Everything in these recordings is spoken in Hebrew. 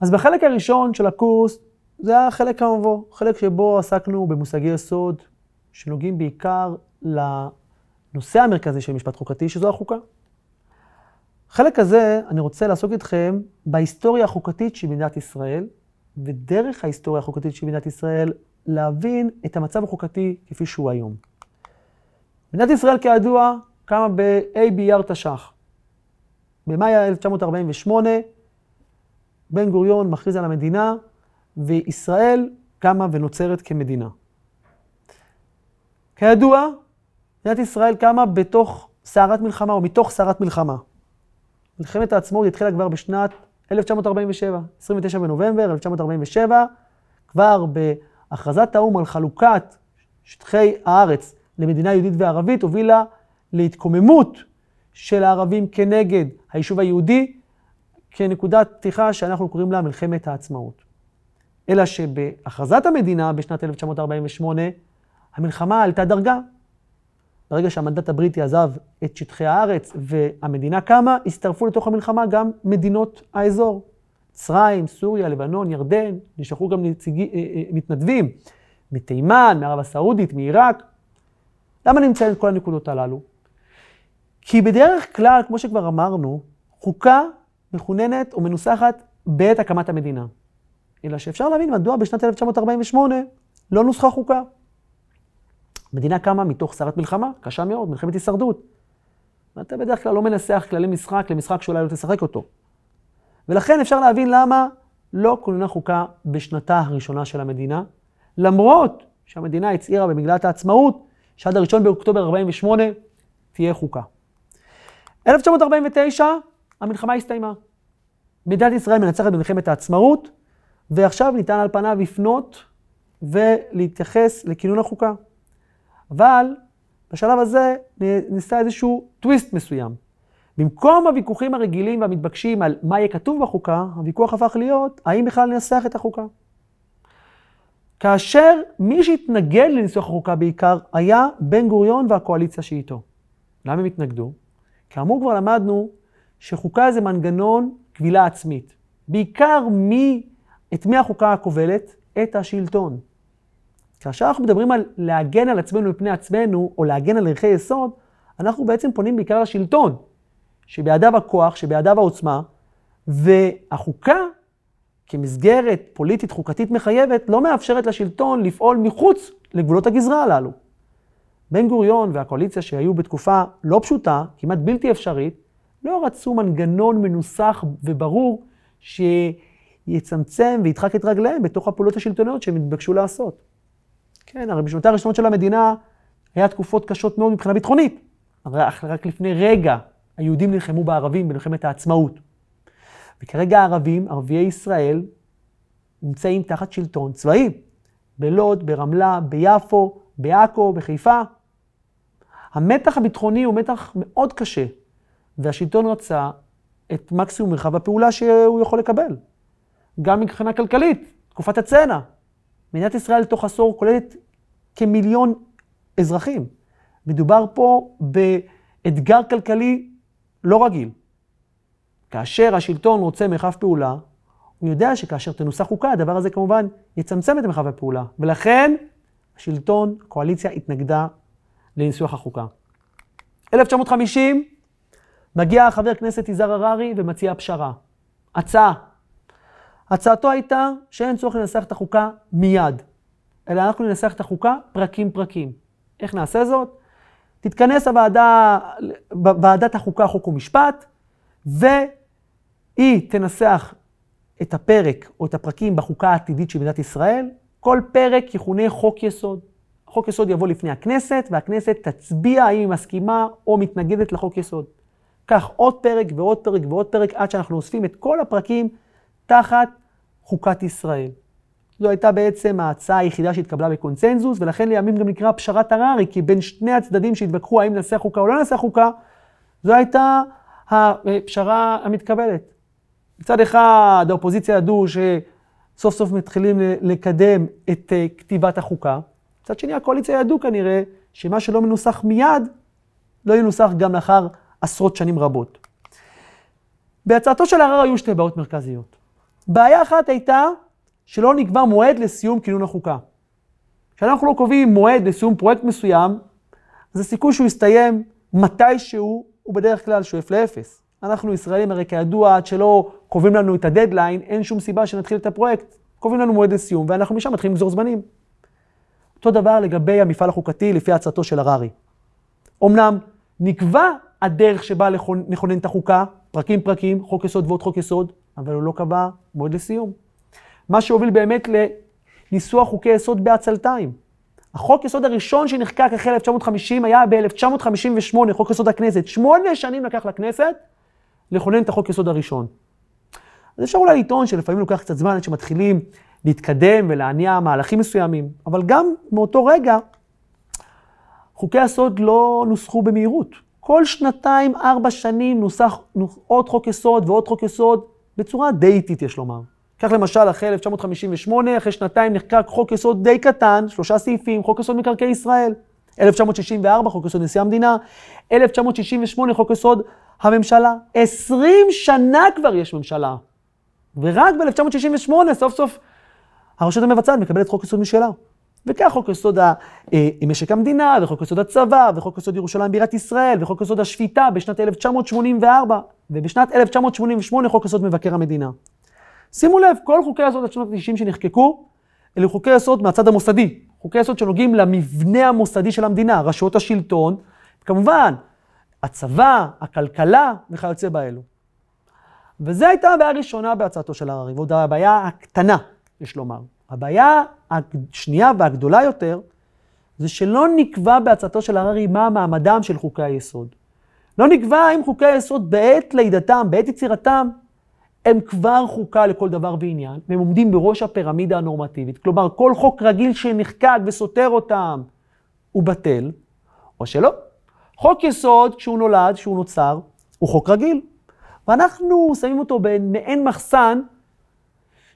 אז בחלק הראשון של הקורס, זה היה חלק המבוא, חלק שבו עסקנו במושגי יסוד, שנוגעים בעיקר לנושא המרכזי של משפט חוקתי, שזו החוקה. חלק הזה, אני רוצה לעסוק איתכם בהיסטוריה החוקתית של מדינת ישראל, ודרך ההיסטוריה החוקתית של מדינת ישראל, להבין את המצב החוקתי כפי שהוא היום. מדינת ישראל, כידוע, קמה ב-A באייר תש"ח. במאי 1948, בן גוריון מכריז על המדינה, וישראל קמה ונוצרת כמדינה. כידוע, מדינת ישראל קמה בתוך סערת מלחמה, או מתוך סערת מלחמה. מלחמת העצמאות התחילה כבר בשנת 1947, 29 בנובמבר 1947, כבר בהכרזת האו"ם על חלוקת שטחי הארץ למדינה יהודית וערבית, הובילה להתקוממות של הערבים כנגד היישוב היהודי, כנקודת פתיחה שאנחנו קוראים לה מלחמת העצמאות. אלא שבהכרזת המדינה בשנת 1948, המלחמה עלתה דרגה. ברגע שהמנדט הבריטי עזב את שטחי הארץ והמדינה קמה, הצטרפו לתוך המלחמה גם מדינות האזור. מצרים, סוריה, לבנון, ירדן, נשלחו גם נציגי, אה, אה, מתנדבים מתימן, מערב הסעודית, מעיראק. למה נמצא את כל הנקודות הללו? כי בדרך כלל, כמו שכבר אמרנו, חוקה מכוננת או מנוסחת בעת הקמת המדינה. אלא שאפשר להבין מדוע בשנת 1948 לא נוסחה חוקה. המדינה קמה מתוך סערת מלחמה, קשה מאוד, מלחמת הישרדות. ואתה בדרך כלל לא מנסח כללי משחק למשחק שאולי לא תשחק אותו. ולכן אפשר להבין למה לא כוננה חוקה בשנתה הראשונה של המדינה, למרות שהמדינה הצהירה במגילת העצמאות שעד הראשון באוקטובר 48 תהיה חוקה. 1949, המלחמה הסתיימה. מדינת ישראל מנצחת במלחמת העצמאות, ועכשיו ניתן על פניו לפנות ולהתייחס לכינון החוקה. אבל בשלב הזה ניסה איזשהו טוויסט מסוים. במקום הוויכוחים הרגילים והמתבקשים על מה יהיה כתוב בחוקה, הוויכוח הפך להיות האם בכלל ננסח את החוקה. כאשר מי שהתנגד לניסוח החוקה בעיקר היה בן גוריון והקואליציה שאיתו. למה הם התנגדו? כאמור כבר למדנו שחוקה זה מנגנון קבילה עצמית. בעיקר מי, את מי החוקה כובלת? את השלטון. כאשר אנחנו מדברים על להגן על עצמנו מפני עצמנו, או להגן על ערכי יסוד, אנחנו בעצם פונים בעיקר לשלטון, שבידיו הכוח, שבידיו העוצמה, והחוקה, כמסגרת פוליטית חוקתית מחייבת, לא מאפשרת לשלטון לפעול מחוץ לגבולות הגזרה הללו. בן גוריון והקואליציה שהיו בתקופה לא פשוטה, כמעט בלתי אפשרית, לא רצו מנגנון מנוסח וברור שיצמצם וידחק את רגליהם בתוך הפעולות השלטוניות שהם התבקשו לעשות. כן, הרי בשנותיה הראשונות של המדינה היה תקופות קשות מאוד מבחינה ביטחונית. הרי רק לפני רגע היהודים נלחמו בערבים במלחמת העצמאות. וכרגע הערבים, ערביי ישראל, נמצאים תחת שלטון צבאי. בלוד, ברמלה, ביפו, בעכו, בחיפה. המתח הביטחוני הוא מתח מאוד קשה, והשלטון רצה את מקסימום מרחב הפעולה שהוא יכול לקבל. גם מבחינה כלכלית, תקופת הצנע. מדינת ישראל תוך עשור כוללת כמיליון אזרחים. מדובר פה באתגר כלכלי לא רגיל. כאשר השלטון רוצה מרחב פעולה, הוא יודע שכאשר תנוסח חוקה, הדבר הזה כמובן יצמצם את מרחב הפעולה. ולכן השלטון, הקואליציה, התנגדה לניסוח החוקה. 1950, מגיע חבר הכנסת יזהר הררי ומציע פשרה. הצעה. הצעתו הייתה שאין צורך לנסח את החוקה מיד, אלא אנחנו ננסח את החוקה פרקים פרקים. איך נעשה זאת? תתכנס הוועדה, ועדת החוקה, חוק ומשפט, והיא תנסח את הפרק או את הפרקים בחוקה העתידית של מדינת ישראל. כל פרק יכונה חוק יסוד. חוק יסוד יבוא לפני הכנסת, והכנסת תצביע האם היא מסכימה או מתנגדת לחוק יסוד. כך עוד פרק ועוד פרק ועוד פרק, עד שאנחנו אוספים את כל הפרקים תחת חוקת ישראל. זו הייתה בעצם ההצעה היחידה שהתקבלה בקונצנזוס, ולכן לימים גם נקרא פשרת הררי, כי בין שני הצדדים שהתווכחו האם נעשה חוקה או לא נעשה חוקה, זו הייתה הפשרה המתקבלת. מצד אחד האופוזיציה ידעו שסוף סוף מתחילים לקדם את אה, כתיבת החוקה, מצד שני הקואליציה ידעו כנראה שמה שלא מנוסח מיד, לא ינוסח גם לאחר עשרות שנים רבות. בהצעתו של הרר היו שתי בעיות מרכזיות. בעיה אחת הייתה שלא נקבע מועד לסיום כינון החוקה. כשאנחנו לא קובעים מועד לסיום פרויקט מסוים, אז הסיכוי שהוא יסתיים מתישהו הוא בדרך כלל שואף לאפס. אנחנו ישראלים הרי כידוע, עד שלא קובעים לנו את הדדליין, אין שום סיבה שנתחיל את הפרויקט. קובעים לנו מועד לסיום, ואנחנו משם מתחילים לגזור זמנים. אותו דבר לגבי המפעל החוקתי לפי הצעתו של הררי. אמנם נקבע הדרך שבה לכונן את החוקה, פרקים פרקים, חוק יסוד ועוד חוק יסוד, אבל הוא לא קבע מועד לסיום. מה שהוביל באמת לניסוח חוקי יסוד בעצלתיים. החוק יסוד הראשון שנחקק אחרי 1950 היה ב-1958, חוק יסוד הכנסת. שמונה שנים לקח לכנסת לכונן את החוק יסוד הראשון. אז אפשר אולי לטעון שלפעמים לוקח קצת זמן עד שמתחילים להתקדם ולהניע מהלכים מסוימים, אבל גם מאותו רגע, חוקי יסוד לא נוסחו במהירות. כל שנתיים, ארבע שנים נוסח עוד חוק יסוד ועוד חוק יסוד בצורה די איטית, יש לומר. כך למשל, אחרי 1958, אחרי שנתיים נחקק חוק יסוד די קטן, שלושה סעיפים, חוק יסוד מקרקעי ישראל. 1964, חוק יסוד נשיא המדינה. 1968, חוק יסוד הממשלה. 20 שנה כבר יש ממשלה. ורק ב-1968, סוף סוף, הרשות המבצעת מקבלת חוק יסוד משלה. וכך חוק יסוד אה, משק המדינה, וחוק יסוד הצבא, וחוק יסוד ירושלים בירת ישראל, וחוק יסוד השפיטה בשנת 1984, ובשנת 1988 חוק יסוד מבקר המדינה. שימו לב, כל חוקי היסוד עד שנות ה-90 שנחקקו, אלה חוקי יסוד מהצד המוסדי. חוקי יסוד שנוגעים למבנה המוסדי של המדינה, רשויות השלטון, כמובן, הצבא, הכלכלה וכיוצא באלו. וזו הייתה הבעיה הראשונה בהצעתו של הררי, ועוד הבעיה הקטנה, יש לומר. הבעיה השנייה והגדולה יותר, זה שלא נקבע בהצעתו של הררי מה מעמדם של חוקי היסוד. לא נקבע אם חוקי היסוד בעת לידתם, בעת יצירתם, הם כבר חוקה לכל דבר ועניין, והם עומדים בראש הפירמידה הנורמטיבית. כלומר, כל חוק רגיל שנחקק וסותר אותם הוא בטל, או שלא. חוק יסוד, כשהוא נולד, כשהוא נוצר, הוא חוק רגיל. ואנחנו שמים אותו במעין מחסן,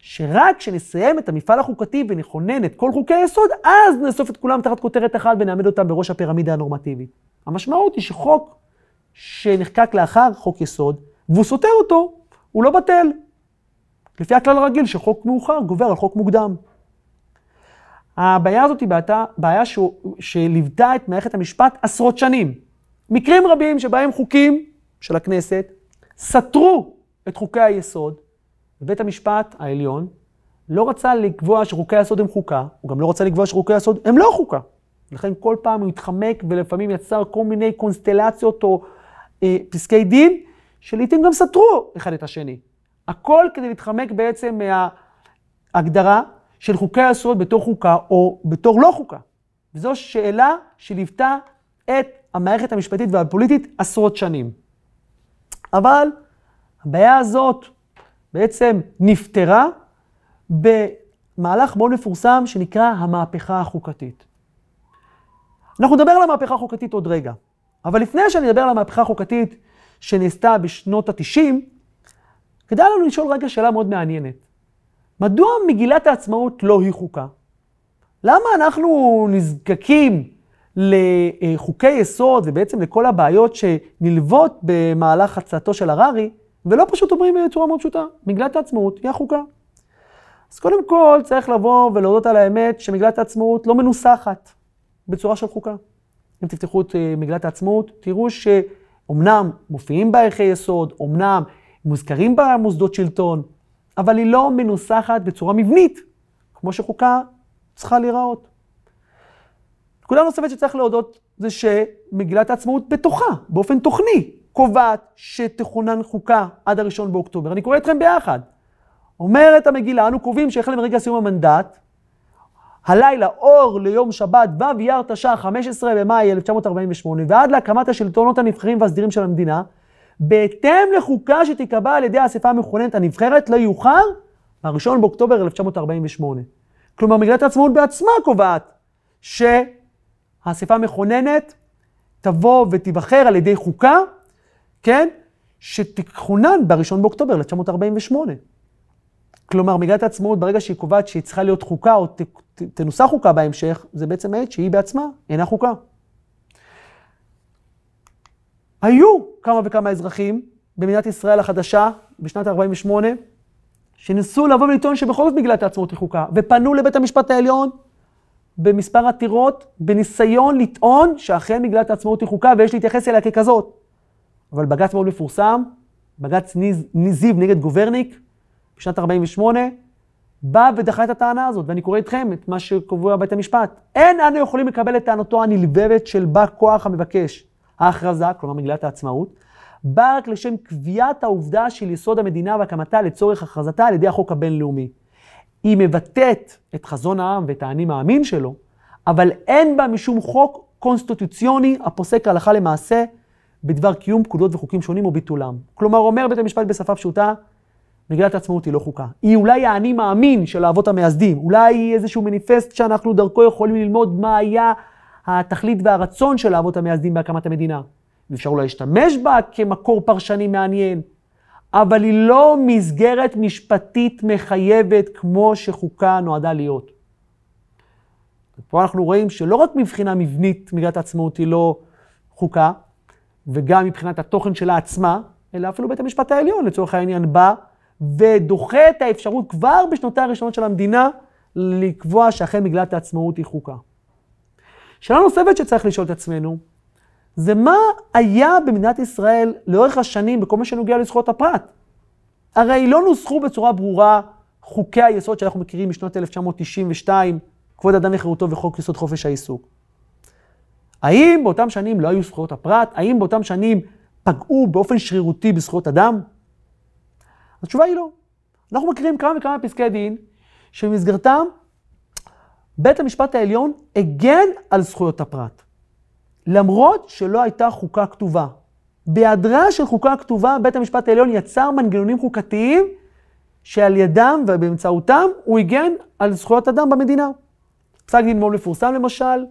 שרק כשנסיים את המפעל החוקתי ונכונן את כל חוקי היסוד, אז נאסוף את כולם תחת כותרת אחת ונעמד אותם בראש הפירמידה הנורמטיבית. המשמעות היא שחוק שנחקק לאחר חוק יסוד, והוא סותר אותו, הוא לא בטל. לפי הכלל הרגיל שחוק מאוחר גובר על חוק מוקדם. הבעיה הזאת היא בעיה, בעיה שליוותה את מערכת המשפט עשרות שנים. מקרים רבים שבהם חוקים של הכנסת סתרו את חוקי היסוד, ובית המשפט העליון לא רצה לקבוע שחוקי היסוד הם חוקה, הוא גם לא רצה לקבוע שחוקי היסוד הם לא חוקה. לכן כל פעם הוא התחמק ולפעמים יצר כל מיני קונסטלציות או אה, פסקי דין שלעיתים גם סתרו אחד את השני. הכל כדי להתחמק בעצם מההגדרה של חוקי היסוד בתור חוקה או בתור לא חוקה. וזו שאלה שליוותה את המערכת המשפטית והפוליטית עשרות שנים. אבל הבעיה הזאת בעצם נפתרה במהלך מאוד מפורסם שנקרא המהפכה החוקתית. אנחנו נדבר על המהפכה החוקתית עוד רגע, אבל לפני שאני אדבר על המהפכה החוקתית שנעשתה בשנות ה-90, כדאי לנו לשאול רגע שאלה מאוד מעניינת. מדוע מגילת העצמאות לא היא חוקה? למה אנחנו נזקקים לחוקי יסוד ובעצם לכל הבעיות שנלוות במהלך הצעתו של הררי, ולא פשוט אומרים בצורה מאוד פשוטה, מגילת העצמאות היא החוקה. אז קודם כל צריך לבוא ולהודות על האמת שמגילת העצמאות לא מנוסחת בצורה של חוקה. אם תפתחו את אה, מגילת העצמאות, תראו ש... אמנם מופיעים בה ערכי יסוד, אמנם מוזכרים בה מוסדות שלטון, אבל היא לא מנוסחת בצורה מבנית, כמו שחוקה צריכה להיראות. נקודה נוספת שצריך להודות זה שמגילת העצמאות בתוכה, באופן תוכני, קובעת שתכונן חוקה עד הראשון באוקטובר. אני קורא אתכם ביחד. אומרת המגילה, אנו קובעים שהחל מרגע סיום המנדט, הלילה, אור ליום שבת, ו' אייר תש"ח, 15 במאי 1948, ועד להקמת השלטונות הנבחרים והסדירים של המדינה, בהתאם לחוקה שתיקבע על ידי האספה המכוננת הנבחרת, לא יאוחר מה-1 באוקטובר 1948. כלומר, מגילת העצמאות בעצמה קובעת שהאספה המכוננת תבוא ותיבחר על ידי חוקה, כן, שתכונן ב-1 באוקטובר 1948. כלומר, מגילת העצמאות, ברגע שהיא קובעת שהיא צריכה להיות חוקה או ת, ת, תנוסח חוקה בהמשך, זה בעצם העט שהיא בעצמה אינה חוקה. היו כמה וכמה אזרחים במדינת ישראל החדשה בשנת 48' שניסו לבוא ולטעון שבכל זאת מגילת העצמאות היא חוקה, ופנו לבית המשפט העליון במספר עתירות, בניסיון לטעון שאכן מגילת העצמאות היא חוקה ויש להתייחס אליה ככזאת. אבל בג"ץ מאוד מפורסם, בג"ץ זיו נגד גוברניק, בשנת 48', בא ודחה את הטענה הזאת, ואני קורא אתכם את מה שקובע בית המשפט. אין אנו יכולים לקבל את טענתו הנלבבת של בא כוח המבקש. ההכרזה, כלומר מגילת העצמאות, באה רק לשם קביעת העובדה של יסוד המדינה והקמתה לצורך הכרזתה על ידי החוק הבינלאומי. היא מבטאת את חזון העם ואת האני מאמין שלו, אבל אין בה משום חוק קונסטיטוציוני הפוסק הלכה למעשה בדבר קיום פקודות וחוקים שונים או ביטולם. כלומר, אומר בית המשפט בשפה פשוטה, מגילת העצמאות היא לא חוקה. היא אולי האני מאמין של האבות המייסדים, אולי היא איזשהו מניפסט שאנחנו דרכו יכולים ללמוד מה היה התכלית והרצון של האבות המייסדים בהקמת המדינה. ואפשר אולי להשתמש בה כמקור פרשני מעניין, אבל היא לא מסגרת משפטית מחייבת כמו שחוקה נועדה להיות. פה אנחנו רואים שלא רק מבחינה מבנית מגילת העצמאות היא לא חוקה, וגם מבחינת התוכן שלה עצמה, אלא אפילו בית המשפט העליון לצורך העניין בא ודוחה את האפשרות כבר בשנותיה הראשונות של המדינה לקבוע שאכן מגילת העצמאות היא חוקה. שאלה נוספת שצריך לשאול את עצמנו, זה מה היה במדינת ישראל לאורך השנים בכל מה שנוגע לזכויות הפרט. הרי לא נוסחו בצורה ברורה חוקי היסוד שאנחנו מכירים משנות 1992, כבוד אדם וחירותו וחוק יסוד חופש העיסוק. האם באותם שנים לא היו זכויות הפרט? האם באותם שנים פגעו באופן שרירותי בזכויות אדם? התשובה היא לא. אנחנו מכירים כמה וכמה פסקי דין שבמסגרתם בית המשפט העליון הגן על זכויות הפרט, למרות שלא הייתה חוקה כתובה. בהיעדרה של חוקה כתובה, בית המשפט העליון יצר מנגנונים חוקתיים שעל ידם ובאמצעותם הוא הגן על זכויות אדם במדינה. פסק דין מאוד מפורסם למשל,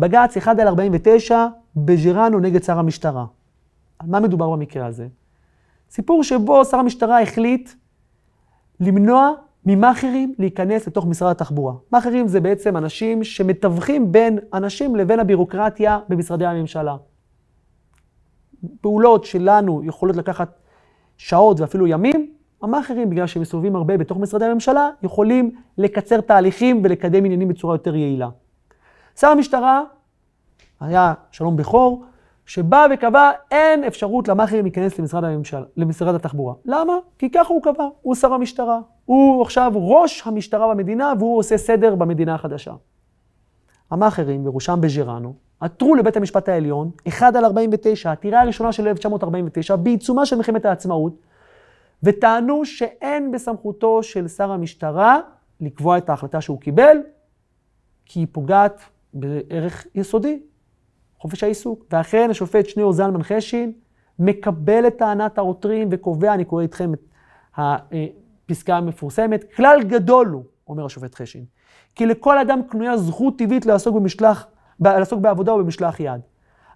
בג"ץ 1 על 49 בג'רנו נגד שר המשטרה. על מה מדובר במקרה הזה? סיפור שבו שר המשטרה החליט למנוע ממאכערים להיכנס לתוך משרד התחבורה. מאכערים זה בעצם אנשים שמתווכים בין אנשים לבין הבירוקרטיה במשרדי הממשלה. פעולות שלנו יכולות לקחת שעות ואפילו ימים, המאכערים, בגלל שהם מסתובבים הרבה בתוך משרדי הממשלה, יכולים לקצר תהליכים ולקדם עניינים בצורה יותר יעילה. שר המשטרה היה שלום בכור, שבא וקבע אין אפשרות למאכערים להיכנס למשרד, הממשל, למשרד התחבורה. למה? כי ככה הוא קבע, הוא שר המשטרה. הוא עכשיו ראש המשטרה במדינה והוא עושה סדר במדינה החדשה. המאכערים, בראשם בג'רנו, עתרו לבית המשפט העליון, 1 על 49, העתירה הראשונה של 1949, בעיצומה של מלחמת העצמאות, וטענו שאין בסמכותו של שר המשטרה לקבוע את ההחלטה שהוא קיבל, כי היא פוגעת בערך יסודי, חופש העיסוק. ואכן השופט שניאור זלמן חשין מקבל את טענת העותרים וקובע, אני קורא איתכם את הפסקה המפורסמת, כלל גדול הוא, אומר השופט חשין, כי לכל אדם קנויה זכות טבעית לעסוק, במשלח, לעסוק בעבודה או במשלח יד,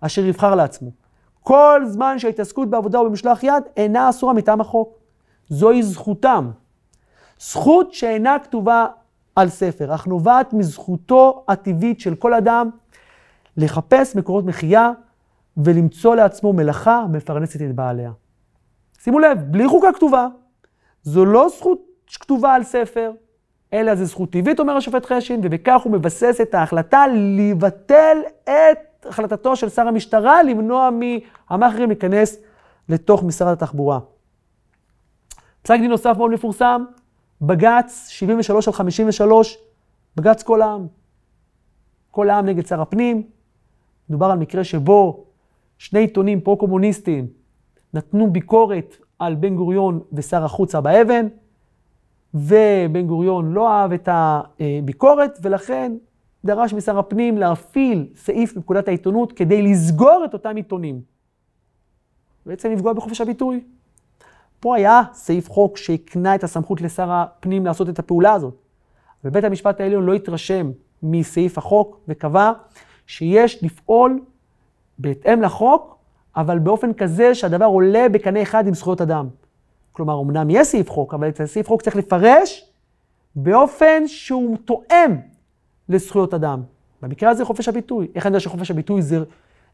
אשר יבחר לעצמו. כל זמן שההתעסקות בעבודה או במשלח יד אינה אסורה מטעם החוק. זוהי זכותם. זכות שאינה כתובה על ספר, אך נובעת מזכותו הטבעית של כל אדם לחפש מקורות מחיה ולמצוא לעצמו מלאכה המפרנסת את בעליה. שימו לב, בלי חוקה כתובה, זו לא זכות כתובה על ספר, אלא זו זכות טבעית, אומר השופט חשין, ובכך הוא מבסס את ההחלטה לבטל את החלטתו של שר המשטרה למנוע מהמאכערים להיכנס לתוך משרד התחבורה. פסק דין נוסף מאוד מפורסם, בג"ץ 73 על 53, בג"ץ כל העם. כל העם נגד שר הפנים. מדובר על מקרה שבו שני עיתונים פרו-קומוניסטיים נתנו ביקורת על בן גוריון ושר החוץ אבא אבן, ובן גוריון לא אהב את הביקורת, ולכן דרש משר הפנים להפעיל סעיף בפקודת העיתונות כדי לסגור את אותם עיתונים. בעצם לפגוע בחופש הביטוי. פה היה סעיף חוק שהקנה את הסמכות לשר הפנים לעשות את הפעולה הזאת. ובית המשפט העליון לא התרשם מסעיף החוק וקבע שיש לפעול בהתאם לחוק, אבל באופן כזה שהדבר עולה בקנה אחד עם זכויות אדם. כלומר, אמנם יש סעיף חוק, אבל את הסעיף חוק צריך לפרש באופן שהוא תואם לזכויות אדם. במקרה הזה חופש הביטוי. איך אני יודע שחופש הביטוי זה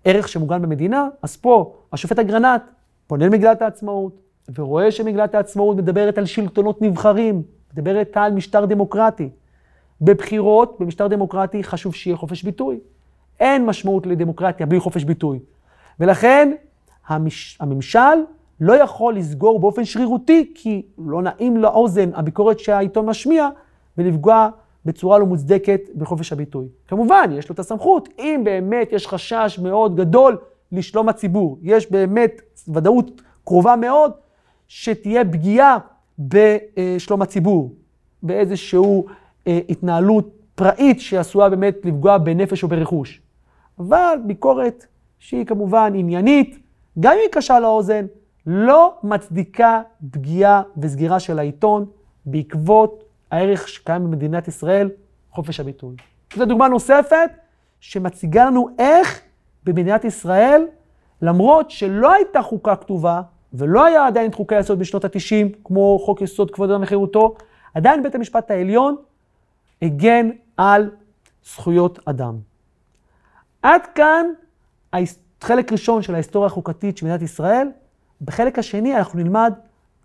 ערך שמוגן במדינה? אז פה השופט אגרנט פונה למגילת העצמאות, ורואה שמגילת העצמאות מדברת על שלטונות נבחרים, מדברת על משטר דמוקרטי. בבחירות, במשטר דמוקרטי, חשוב שיהיה חופש ביטוי. אין משמעות לדמוקרטיה בלי חופש ביטוי. ולכן המש... הממשל לא יכול לסגור באופן שרירותי, כי לא נעים לאוזן הביקורת שהעיתון משמיע, ולפגוע בצורה לא מוצדקת בחופש הביטוי. כמובן, יש לו את הסמכות, אם באמת יש חשש מאוד גדול לשלום הציבור, יש באמת ודאות קרובה מאוד שתהיה פגיעה בשלום הציבור, באיזושהי אה, התנהלות פראית שעשויה באמת לפגוע בנפש או ברכוש. אבל ביקורת שהיא כמובן עניינית, גם אם היא קשה לאוזן, לא מצדיקה פגיעה וסגירה של העיתון בעקבות הערך שקיים במדינת ישראל, חופש הביטוי. זו דוגמה נוספת שמציגה לנו איך במדינת ישראל, למרות שלא הייתה חוקה כתובה, ולא היה עדיין את חוקי היסוד בשנות ה-90, כמו חוק יסוד כבוד אדם וחירותו, עדיין בית המשפט העליון הגן על זכויות אדם. עד כאן חלק ראשון של ההיסטוריה החוקתית של מדינת ישראל. בחלק השני אנחנו נלמד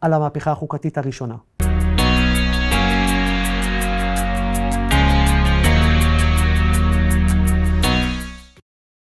על המהפכה החוקתית הראשונה.